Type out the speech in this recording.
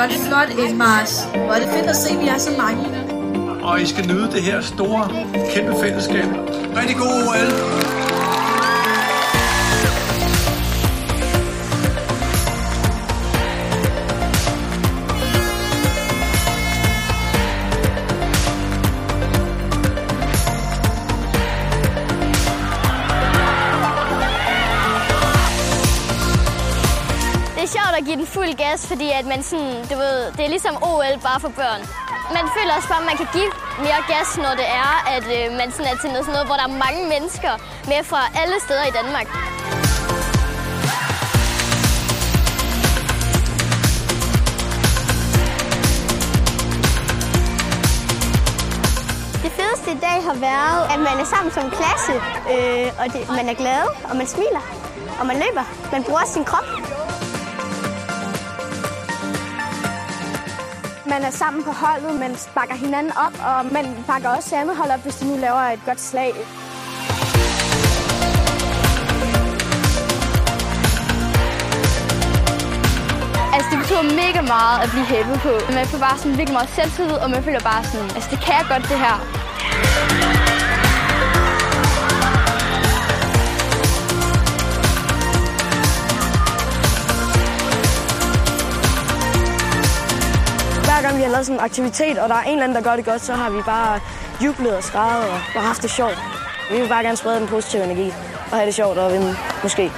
gør det flot indmars. Hvor er det fedt at se, at vi er så mange. Og I skal nyde det her store, kæmpe fællesskab. Rigtig god OL! Sjovt at give den fuld gas, fordi at man sådan, du ved, det er ligesom OL bare for børn. Man føler også bare, at man kan give mere gas, når det er, at øh, man sådan er til noget, sådan noget, hvor der er mange mennesker med fra alle steder i Danmark. Det fedeste i dag har været, at man er sammen som klasse, øh, og det, man er glad, og man smiler, og man løber. Man bruger sin krop. Man er sammen på holdet, man bakker hinanden op, og man bakker også andet hold op, hvis de nu laver et godt slag. Altså, det betyder mega meget at blive hæppet på. Man får bare sådan virkelig meget selvtillid, og man føler bare sådan, altså, det kan jeg godt, det her. Hver gang vi har lavet sådan en aktivitet, og der er en eller anden, der gør det godt, så har vi bare jublet og skrevet og, bare haft det sjovt. Vi vil bare gerne sprede den positive energi og have det sjovt og vinde, måske.